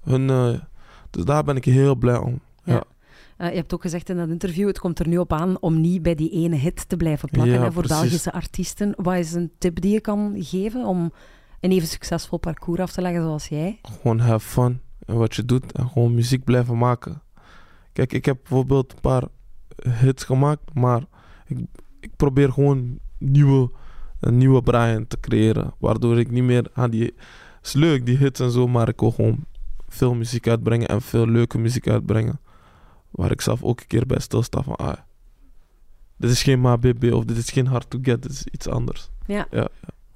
hun, eh, dus daar ben ik heel blij om. Ja, Eh, je hebt ook gezegd in dat interview, het komt er nu op aan om niet bij die ene hit te blijven plakken Ja, hè, voor precies. Belgische artiesten. Wat is een tip die je kan geven om een even succesvol parcours af te leggen zoals jij? gewoon have fun in wat je doet en gewoon muziek blijven maken. Kijk, ik heb bijvoorbeeld een paar hits gemaakt, maar ik, ik probeer gewoon nieuwe, een nieuwe Brian te creëren. Waardoor ik niet meer aan die. Het is leuk, die hits en zo, maar ik wil gewoon veel muziek uitbrengen en veel leuke muziek uitbrengen. Waar ik zelf ook een keer bij stilsta van, ah, dit is geen MABB of dit is geen Hard to Get, dit is iets anders. Ja. Ja.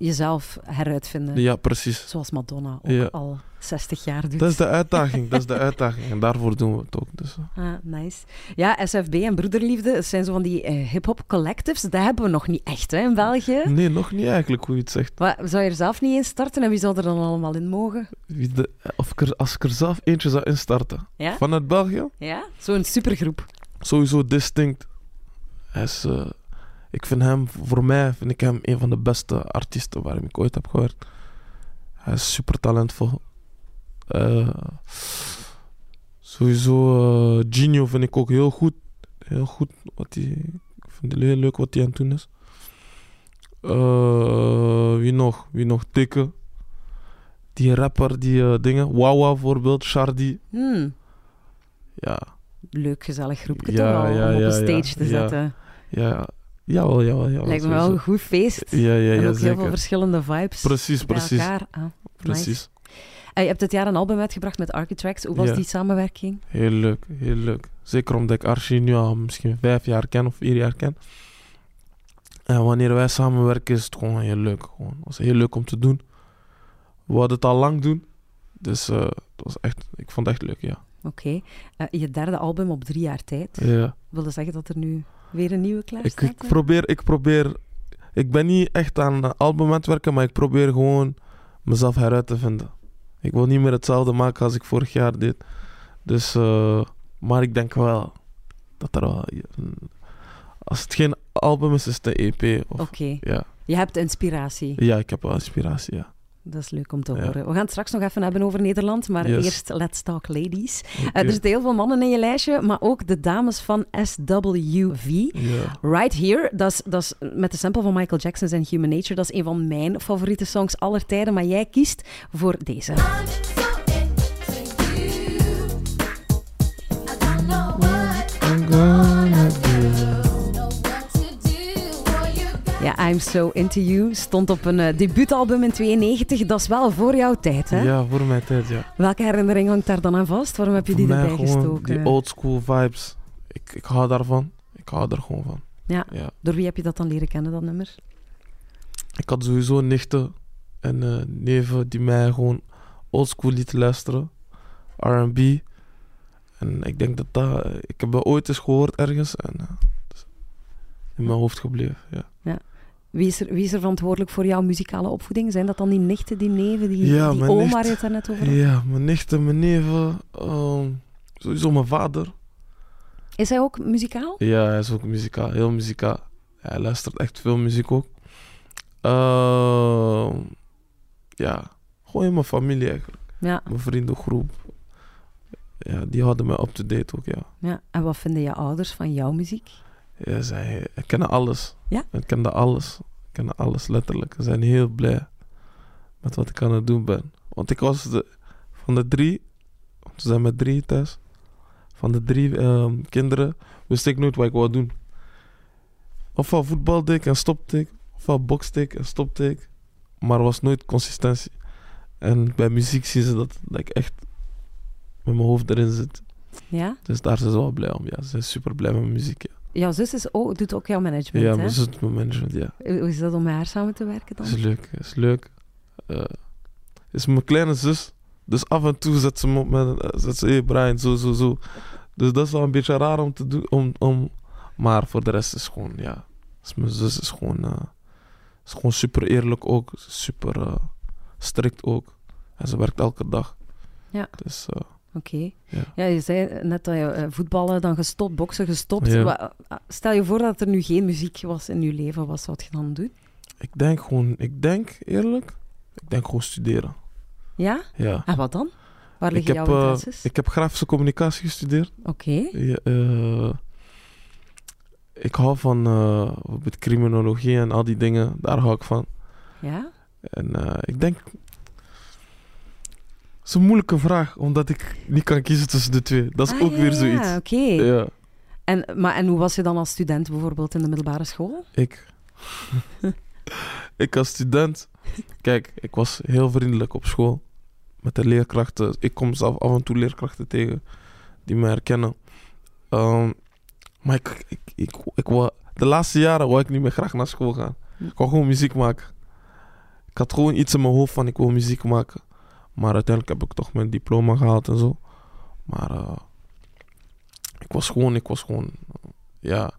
Jezelf heruitvinden. Ja, precies. Zoals Madonna ook Ja. al 60 jaar doet. Dat is de uitdaging, dat is de [LAUGHS] uitdaging. En daarvoor doen we het ook. Dus. Ah, nice. Ja, SFB en Broederliefde dat zijn zo van die eh, hip-hop collectives. Dat hebben we nog niet echt hè, in België. Nee, nog niet eigenlijk hoe je het zegt. Wat, zou je er zelf niet in starten en wie zou er dan allemaal in mogen? Wie de, of ik er, als ik er zelf eentje zou instarten. Ja? Vanuit België, Ja? Zo'n supergroep. sowieso distinct. Hij is, eh, ik vind hem, voor mij vind ik hem een van de beste artiesten waar ik ooit heb gehoord. Hij is super talentvol. Eh, sowieso eh Gino vind ik ook heel goed. Heel goed. Wat hij, ik vind het heel leuk wat hij aan het doen is. Eh, wie nog? Wie nog? Tikke. Die rapper, die dingen. Wawa bijvoorbeeld. Shardy. Hmm, Ja, leuk, gezellig groepje Ja, toch wel, ja, om op een stage te ja. zetten. ja. Jawel, jawel, jawel. Lijkt me wel een goed feest. Ja, ja, en ja, ook heel veel zeker. verschillende vibes Precies, precies. elkaar. Ah, nice. Precies. Eh, je hebt dit jaar een album uitgebracht met Architrax. Hoe was Ja. die samenwerking? Heel leuk, heel leuk. Zeker omdat ik Archie nu al misschien vijf jaar ken of vier jaar ken. En wanneer wij samenwerken is het gewoon heel leuk. Gewoon. Het was heel leuk om te doen. We hadden het al lang doen. Dus eh, het was echt, ik vond het echt leuk, ja. Oké. Eh, je derde album op drie jaar tijd. ja. Wil dat zeggen dat er nu weer een nieuwe klaar Ik, ik probeer, ik probeer... Ik ben niet echt aan een album aan het werken, maar ik probeer gewoon mezelf heruit te vinden. Ik wil niet meer hetzelfde maken als ik vorig jaar deed. Dus, eh, maar ik denk wel dat er wel... Als het geen album is, is het een EP. Oké. ja. Je hebt inspiratie. ja, ik heb wel inspiratie, ja. Dat is leuk om te Ja. horen. We gaan het straks nog even hebben over Nederland, maar Yes. eerst Let's Talk Ladies. Eh, er zitten heel veel mannen in je lijstje, maar ook de dames van SWV. Ja. Right Here, dat is, dat is met de sample van Michael Jackson en Human Nature. Dat is een van mijn favoriete songs aller tijden, maar jij kiest voor deze. Ja, I'm So Into You stond op een eh, debuutalbum in 92. Dat is wel voor jouw tijd, hè? ja, voor mijn tijd, ja. Welke herinnering hangt daar dan aan vast? Waarom heb je die Voor erbij gestoken? Die old school vibes. Ik, ik hou daarvan. Ik hou er gewoon van. Ja. ja. Door wie heb je dat dan leren kennen, dat nummer? Ik had sowieso nichten en eh, neven die mij gewoon oldschool lieten luisteren. R&B. En ik denk dat dat... eh, Ik heb dat ooit eens gehoord ergens. En het in mijn hoofd gebleven, ja. Wie is, er, wie is er verantwoordelijk voor jouw muzikale opvoeding? Zijn dat dan die nichten, die neven, die, Ja, die nicht. waar je het daarnet over had? Ja, mijn nichten, mijn neven. ehm, sowieso mijn vader. Is hij ook muzikaal? Ja, hij is ook muzikaal. Heel muzikaal. Hij luistert echt veel muziek ook. Ehm, ja, gewoon in mijn familie eigenlijk. Ja. Mijn vriendengroep. Ja, die hadden mij up-to-date ook, ja. ja. En wat vinden je ouders van jouw muziek? Ja, zij kennen alles. Ja? Ze kennen alles. Ze kennen alles, letterlijk. Ze zijn heel blij met wat ik aan het doen ben. Want ik was de, van de drie, we zijn met drie thuis, van de drie ehm, kinderen wist ik nooit wat ik wou doen. Ofwel voetbal deed ik en stopte ik, ofwel bokste ik en stopte ik. Maar er was nooit consistentie. En bij muziek zien ze dat, dat ik echt met mijn hoofd erin zit. Ja? Dus daar zijn ze wel blij om. Ja, ze zijn super blij met mijn muziek. Ja, Jouw zus is ook, doet ook jouw management, ja mijn zus doet mijn management, ja. Hoe hoe is dat om met haar samen te werken dan? Is leuk, is leuk. Eh, is mijn kleine zus. Dus af en toe zet ze me op met, eh, zet ze, hey Brian, zo, zo, zo. Dus dat is wel een beetje raar om te doen, om, om, maar voor de rest is gewoon, ja. Dus mijn zus is gewoon, eh, is gewoon super eerlijk ook, super eh, strikt ook. En ze werkt elke dag. Ja. Dus eh, Oké. Ja. Ja, je zei net dat je eh, voetballen dan gestopt, boksen gestopt. Ja. Ah, Stel je voor dat er nu geen muziek was in je leven, wat zou je dan doen? ik denk gewoon, ik denk eerlijk, ik denk gewoon studeren. Ja? Ja. En wat dan? Waar liggen heb, jouw eh, interesses? ik heb grafische communicatie gestudeerd. Oké. Ja, eh, ik hou van eh, bijvoorbeeld criminologie en al die dingen. Daar hou ik van. Ja? En eh, ik denk... Het is een moeilijke vraag, omdat ik niet kan kiezen tussen de twee. Dat is Ah, ook ja, weer ja, zoiets. oké. Ja, En, maar, en hoe was je dan als student bijvoorbeeld in de middelbare school? ik... [LAUGHS] ik als student... Kijk, ik was heel vriendelijk op school. Met de leerkrachten. Ik kom zelf af en toe leerkrachten tegen die me herkennen. Ehm, maar ik, ik, ik, ik, wou- de laatste jaren wou ik niet meer graag naar school gaan. Ik wou gewoon muziek maken. Ik had gewoon iets in mijn hoofd van ik wil muziek maken. Maar uiteindelijk heb ik toch mijn diploma gehaald en zo. Maar eh, ik was gewoon, ik was gewoon, eh, ja,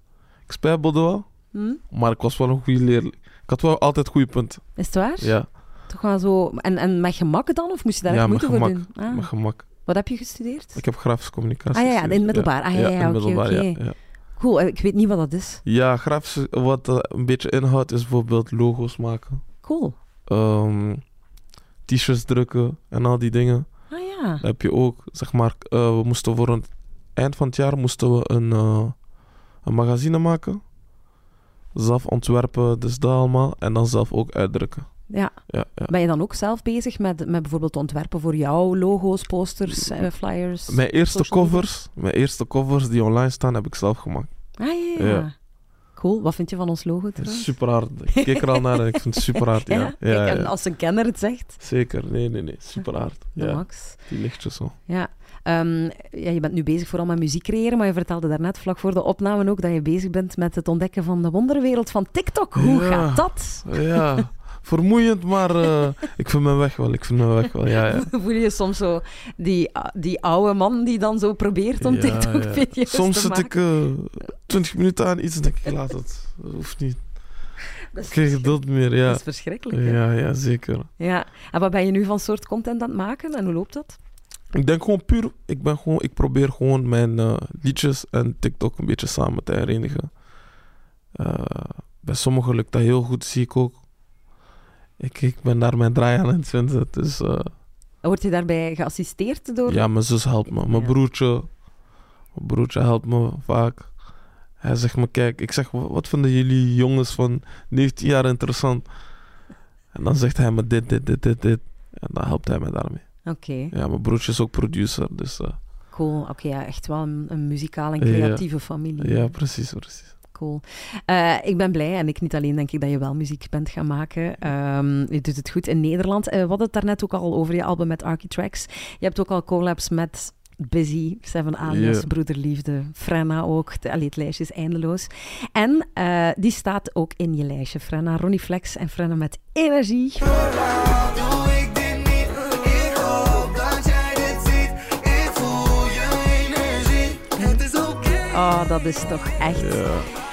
ik spijbelde wel. Hm? Maar ik was wel een goede leerling. Ik had wel altijd goede punten. Is het waar? Ja, Toch wel zo... En, en met gemak dan? Of moest je daar Ja, moeite voor doen? Ah. met gemak. Wat heb je gestudeerd? Ik heb grafische communicatie Ah ja, ja, in het middelbaar. Ah, ja, ja, oké, middelbaar, ja, oké. ja. Cool, ik weet niet wat dat is. Ja, grafische, wat eh, een beetje inhoudt is bijvoorbeeld logo's maken. Cool. ehm, t-shirts drukken en al die dingen. Ah ja. Dan heb je ook, zeg maar, eh, we moesten voor het eind van het jaar moesten we een, eh, een magazine maken. Zelf ontwerpen, dus dat allemaal. En dan zelf ook uitdrukken. ja. Ja, ja. Ben je dan ook zelf bezig met, met bijvoorbeeld ontwerpen voor jou, logo's, posters, eh, flyers? Mijn eerste covers, mijn eerste covers die online staan, heb ik zelf gemaakt. Ah ja, ja. Wat vind je van ons logo trouwens? super hard. Ik keek er al naar en ik vind het super hard. [LAUGHS] Ja, ja, Kijk, en als een kenner het zegt, Zeker. Nee, nee, nee. Super hard. de Ja, max. die lichtjes zo. Ja. Ehm, ja, je bent nu bezig vooral met muziek creëren, maar je vertelde daarnet vlak voor de opname ook dat je bezig bent met het ontdekken van de wonderwereld van TikTok. Hoe gaat dat? Ja, vermoeiend, maar eh, ik vind mijn weg wel. Ik vind mijn weg wel. Ja, ja. [LAUGHS] Voel je soms zo die, die oude man die dan zo probeert om Ja, ja. TikTok-video's Soms te zit maken? ik eh 20 minuten aan iets en denk ik, laat het. Dat hoeft niet. Dat krijg geduld meer, ja. Dat is verschrikkelijk. hè? Ja, ja, zeker. Ja. En wat ben je nu van soort content aan het maken en hoe loopt dat? Ik denk gewoon puur, ik, ben gewoon, ik probeer gewoon mijn eh, liedjes en TikTok een beetje samen te herenigen. Bij sommigen lukt dat heel goed, zie ik ook. Ik, ik ben daar mijn draai aan het vinden. Dus eh, Word je daarbij geassisteerd door... ja, mijn zus helpt me. Mijn Ja. broertje, mijn broertje helpt me vaak. Hij zegt me, kijk, ik zeg, "Wa- wat vinden jullie jongens van 19 jaar interessant? En dan zegt hij me dit, dit, dit, dit, dit. En dan helpt hij me daarmee. Oké, Ja, mijn broertje is ook producer, dus eh, cool. Oké, ja, echt wel een, een muzikale en Ja. creatieve familie. ja, precies, precies. Cool. Eh, ik ben blij en ik niet alleen denk ik dat je wel muziek bent gaan maken. Ehm, je doet het goed in Nederland. Eh, we hadden het daarnet ook al over je album met Architracks. Je hebt ook al collabs met Busy, Seven Alias, Ja. Broederliefde, Frenna ook. De, allee, het lijstje is eindeloos. En eh, die staat ook in je lijstje. Frenna, Ronnie Flex en Frenna met energie. Doe ik dit niet? Ik hoop dat jij dit ziet. Ik voel je energie. Het is oké. Oh, dat is toch echt... Ja.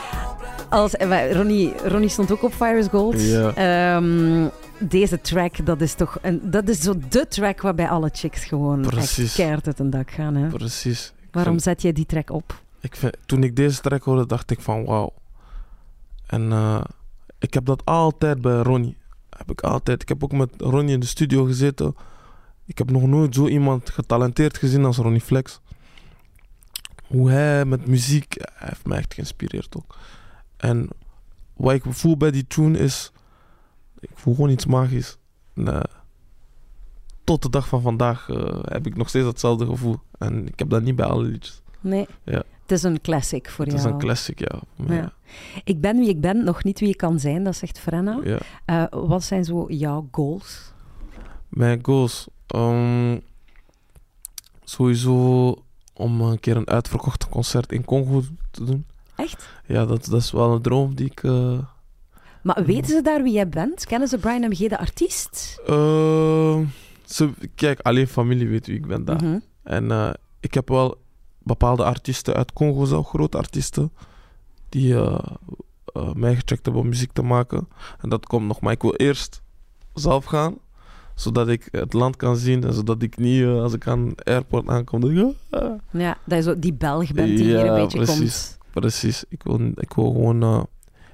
Als, Ronnie, Ronnie stond ook op Fire is Gold. Ja. Ehm, deze track, dat is toch een, dat is zo de track waarbij alle chicks gewoon Precies. keihard uit een dak gaan. Hè? Precies. Ik Waarom vind- zet je die track op? ik vind, toen ik deze track hoorde, dacht ik van wauw. En eh, ik heb dat altijd bij Ronnie. Heb ik altijd. Ik heb ook met Ronnie in de studio gezeten. Ik heb nog nooit zo iemand getalenteerd gezien als Ronnie Flex. Hoe hij met muziek, hij heeft mij echt geïnspireerd ook. En wat ik voel bij die tune is, ik voel gewoon iets magisch. En, eh, tot de dag van vandaag eh, heb ik nog steeds datzelfde gevoel. En ik heb dat niet bij alle liedjes. Nee. Ja. Het is een classic voor Het jou. is een classic, ja. Ik ben wie ik ben, nog niet wie ik kan zijn, dat zegt Frenna. ja. Eh, wat zijn zo jouw goals? Mijn goals. ehm, sowieso om een keer een uitverkocht concert in Congo te doen. Echt? Ja, dat, dat is wel een droom die ik... eh, Maar weten ze daar wie jij bent? Kennen ze Brian MG, de artiest? ehm, ze, kijk, alleen familie weet wie ik ben daar. Mhm. En eh, ik heb wel bepaalde artiesten uit Congo zelf, grote artiesten, die eh, mij gecheckt hebben om muziek te maken. En dat komt nog, maar ik wil eerst zelf gaan, zodat ik het land kan zien en zodat ik niet, als ik aan het airport aankom, ah. Ja, dat je zo die Belg bent die hier een beetje precies. komt. Precies, ik wil, ik wil gewoon eh,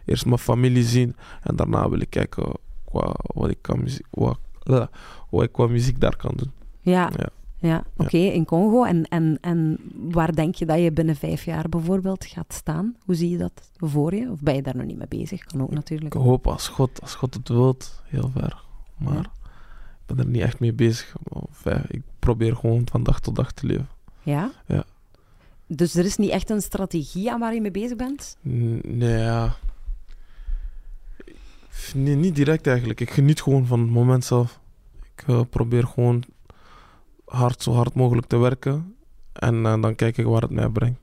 eerst mijn familie zien en daarna wil ik kijken qua, wat ik kan muziek, wat, eh, wat ik qua muziek daar kan doen. Ja, Ja. ja. oké, in Congo. En, en, en waar denk je dat je binnen vijf jaar bijvoorbeeld gaat staan? Hoe zie je dat voor je? Of ben je daar nog niet mee bezig? Kan ook natuurlijk. Ik hoop als God, als God het wilt, heel ver. Maar Ja. ik ben er niet echt mee bezig. Of, ja, ik probeer gewoon van dag tot dag te leven. Ja? Ja. Dus er is niet echt een strategie aan waar je mee bezig bent? Nee, ja. Nee, niet direct eigenlijk. Ik geniet gewoon van het moment zelf. Ik eh, probeer gewoon hard, zo hard mogelijk te werken. En eh, dan kijk ik waar het mij brengt.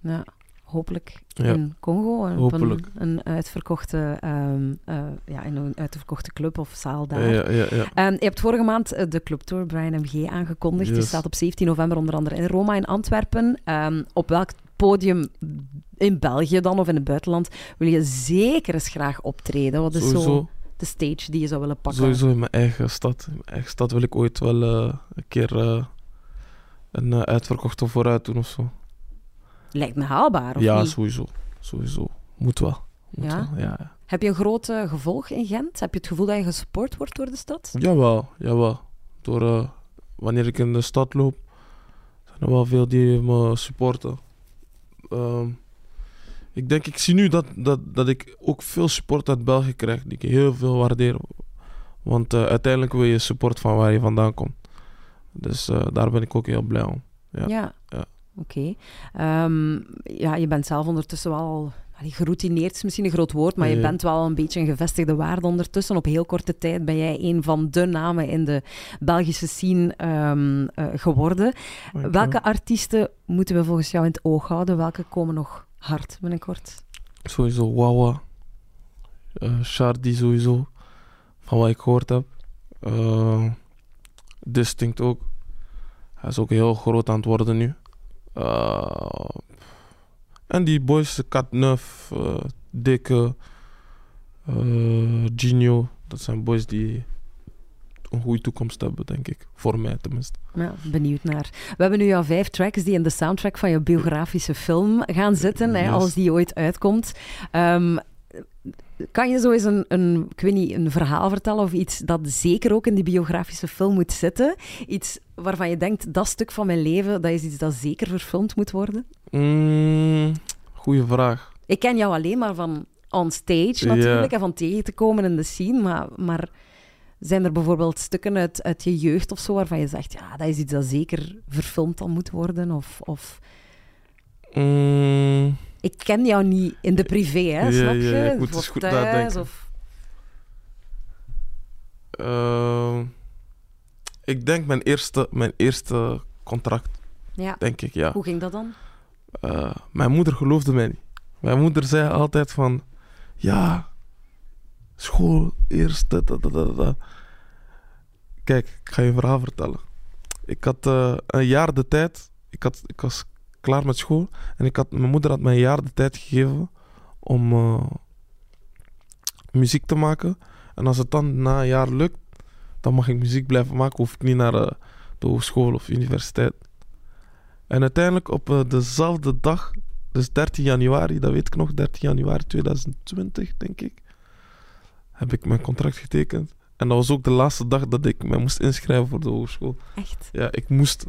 Ja, hopelijk Ja. in Congo. een, een uitverkochte, ehm, eh, ja, in een uitverkochte club of zaal daar. Ja, ja, ja. Ehm, je hebt vorige maand eh, de clubtour Brian MG aangekondigd. Die Yes. staat op 17 november onder andere in Roma in Antwerpen. Ehm, op welk podium in België dan of in het buitenland wil je zeker eens graag optreden? Wat is zo de stage die je zou willen pakken? sowieso in mijn eigen stad. In mijn eigen stad wil ik ooit wel eh, een keer een uitverkochte vooruit doen of zo. Lijkt me haalbaar, of ja, niet? sowieso. Sowieso. Moet wel. Moet Ja? wel. Ja. Heb je een groot gevolg in Gent? Heb je het gevoel dat je gesupport wordt door de stad? Jawel, jawel. Door, eh, wanneer ik in de stad loop, zijn er wel veel die me supporten. Ehm, ik denk, ik zie nu dat, dat, dat ik ook veel support uit België krijg, die ik heel veel waardeer. Want eh, uiteindelijk wil je support van waar je vandaan komt. Dus eh, daar ben ik ook heel blij om. Ja. Ja. Ja. Oké. Ehm, ja, je bent zelf ondertussen wel geroutineerd, is misschien een groot woord, maar je bent wel een beetje een gevestigde waarde ondertussen. Op heel korte tijd ben jij een van de namen in de Belgische scene ehm, eh, geworden. Welke artiesten moeten we volgens jou in het oog houden? Welke komen nog hard binnenkort? Sowieso Wawa. Shardy sowieso. Van wat ik gehoord heb. Eh, Distinct ook. Hij is ook heel groot aan het worden nu. Eh, en die boys, de Cat Neuf, eh, Dikke, eh, Genio. Dat zijn boys die een goede toekomst hebben, denk ik. Voor mij tenminste. Ja, benieuwd naar. We hebben nu jouw vijf tracks die in de soundtrack van je biografische film gaan zitten, hè, als die ooit uitkomt. Ehm, kan je zo eens een, een, ik weet niet, een verhaal vertellen of iets dat zeker ook in die biografische film moet zitten? Iets waarvan je denkt, dat stuk van mijn leven, dat is iets dat zeker verfilmd moet worden? Mm, goeie vraag. Ik ken jou alleen maar van on stage natuurlijk en van tegen te komen in de scene, maar, maar zijn er bijvoorbeeld stukken uit, uit je jeugd of zo waarvan je zegt, ja, dat is iets dat zeker verfilmd dan moet worden? Of, of... Mm, Ik ken jou niet in de privé, hè, snap je? ja, ik moet Of eens goed thuis, nadenken. Of... Ehm, ik denk mijn eerste, mijn eerste contract, Ja. denk ik, ja. Hoe ging dat dan? Eh, mijn moeder geloofde mij niet. Mijn moeder zei altijd van... Ja, school, eerst... Dat, dat, dat, dat, dat." Kijk, ik ga je een verhaal vertellen. Ik had eh, een jaar de tijd... Ik, had, ik was klaar met school. En ik had, mijn moeder had mij een jaar de tijd gegeven om eh, muziek te maken. En als het dan na een jaar lukt, dan mag ik muziek blijven maken. Hoef ik niet naar eh, de hogeschool of universiteit. En uiteindelijk op eh, dezelfde dag, dus 13 januari, dat weet ik nog, 13 januari 2020, denk ik, heb ik mijn contract getekend. En dat was ook de laatste dag dat ik mij moest inschrijven voor de hogeschool. Echt? Ja, ik moest.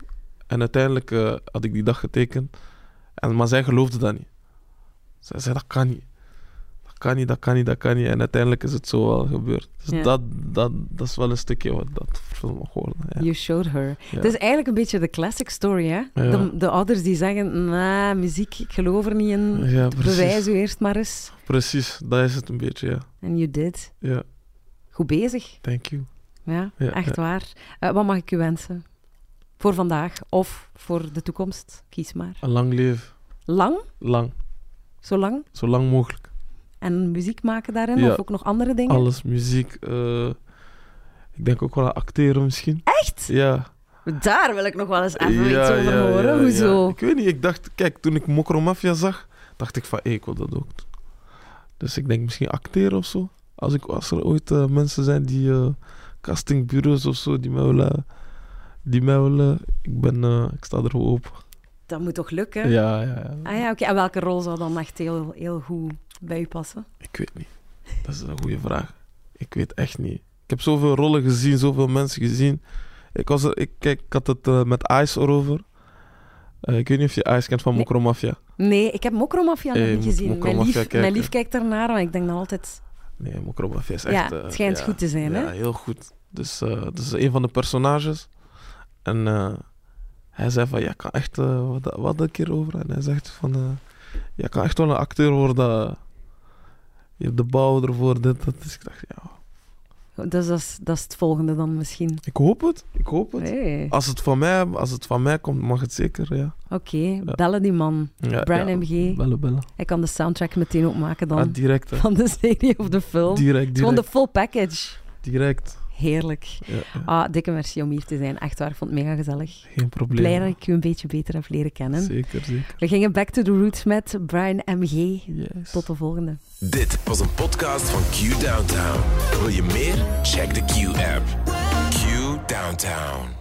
En uiteindelijk eh, had ik die dag getekend. En, maar zij geloofde dat niet. Zij zei, dat kan niet. Dat kan niet, dat kan niet, dat kan niet. En uiteindelijk is het zo wel gebeurd. Dus Ja. dat, dat, dat is wel een stukje wat dat verfilmd mag worden. Ja. You showed her. Ja. Het is eigenlijk een beetje de classic story, hè? Ja. De, de ouders die zeggen, nah, muziek, ik geloof er niet in. Bewijs u eerst maar eens. Precies, dat is het een beetje, ja. En you did. Ja, Goed bezig. thank you. Ja, echt waar. Eh, wat mag ik u wensen? Voor vandaag of voor de toekomst? Kies maar. Een lang leven. Lang? Lang. Zo lang? Zo lang mogelijk. En muziek maken daarin? Ja. Of ook nog andere dingen? Alles, muziek. eh, ik denk ook wel aan acteren misschien. Echt? Ja. Daar wil ik nog wel eens even Ja, iets over ja, horen. ja, Hoezo? ja. Ik weet niet, ik dacht, kijk, toen ik Mokro Mafia zag, dacht ik van, hé, ik wil dat ook. Dus ik denk misschien acteren of zo. Als, ik, als er ooit eh, mensen zijn die eh, castingbureaus of zo, die mij willen, die mij willen ik ben, eh, ik sta er open. Dat moet toch lukken? Ja, ja, ja. Ah ja, oké. En welke rol zou dan echt heel, heel goed bij u passen? Ik weet niet. Dat is een goede vraag. Ik weet echt niet. Ik heb zoveel rollen gezien, zoveel mensen gezien. Ik, was er, ik, kijk, ik had het eh, met Ice erover. Eh, ik weet niet of je Ice kent van Nee. Mokro Mafia. Nee, ik heb Mokromafia nog niet gezien. Mijn lief, kijken. mijn lief kijkt ernaar, maar ik denk dan altijd... Nee, Mokro Mafia is echt... Ja, het schijnt ja, goed te zijn, Ja, hè? heel goed. Dus dat is een van de personages. En eh, hij zei van, jij kan echt... eh, wat, wat een keer over? En hij zegt van... eh jij kan echt wel een acteur worden. Je hebt de bouw ervoor, dit, dat. Dus ik dacht, ja... Dus dat is, dat is het volgende dan misschien. Ik hoop het. Ik hoop het. Hey. Als het, van mij, als het van mij komt, mag het zeker, ja. Oké, bellen die man. ja Brian ja, MG. Bellen, bellen. Hij kan de soundtrack meteen ook maken dan. Ah, direct, hè. van de serie of de film. Direct, Gewoon de direct. full package. Direct. Heerlijk. Ja. Ah, dikke merci om hier te zijn. Echt waar, ik vond het mega gezellig. Geen probleem. Blij dat ik u een beetje beter heb leren kennen. Zeker, zeker. We gingen back to the roots met Brian MG. Yes. Tot de volgende. Dit was een podcast van Q Downtown. Wil je meer? Check de Q-app. Q Downtown.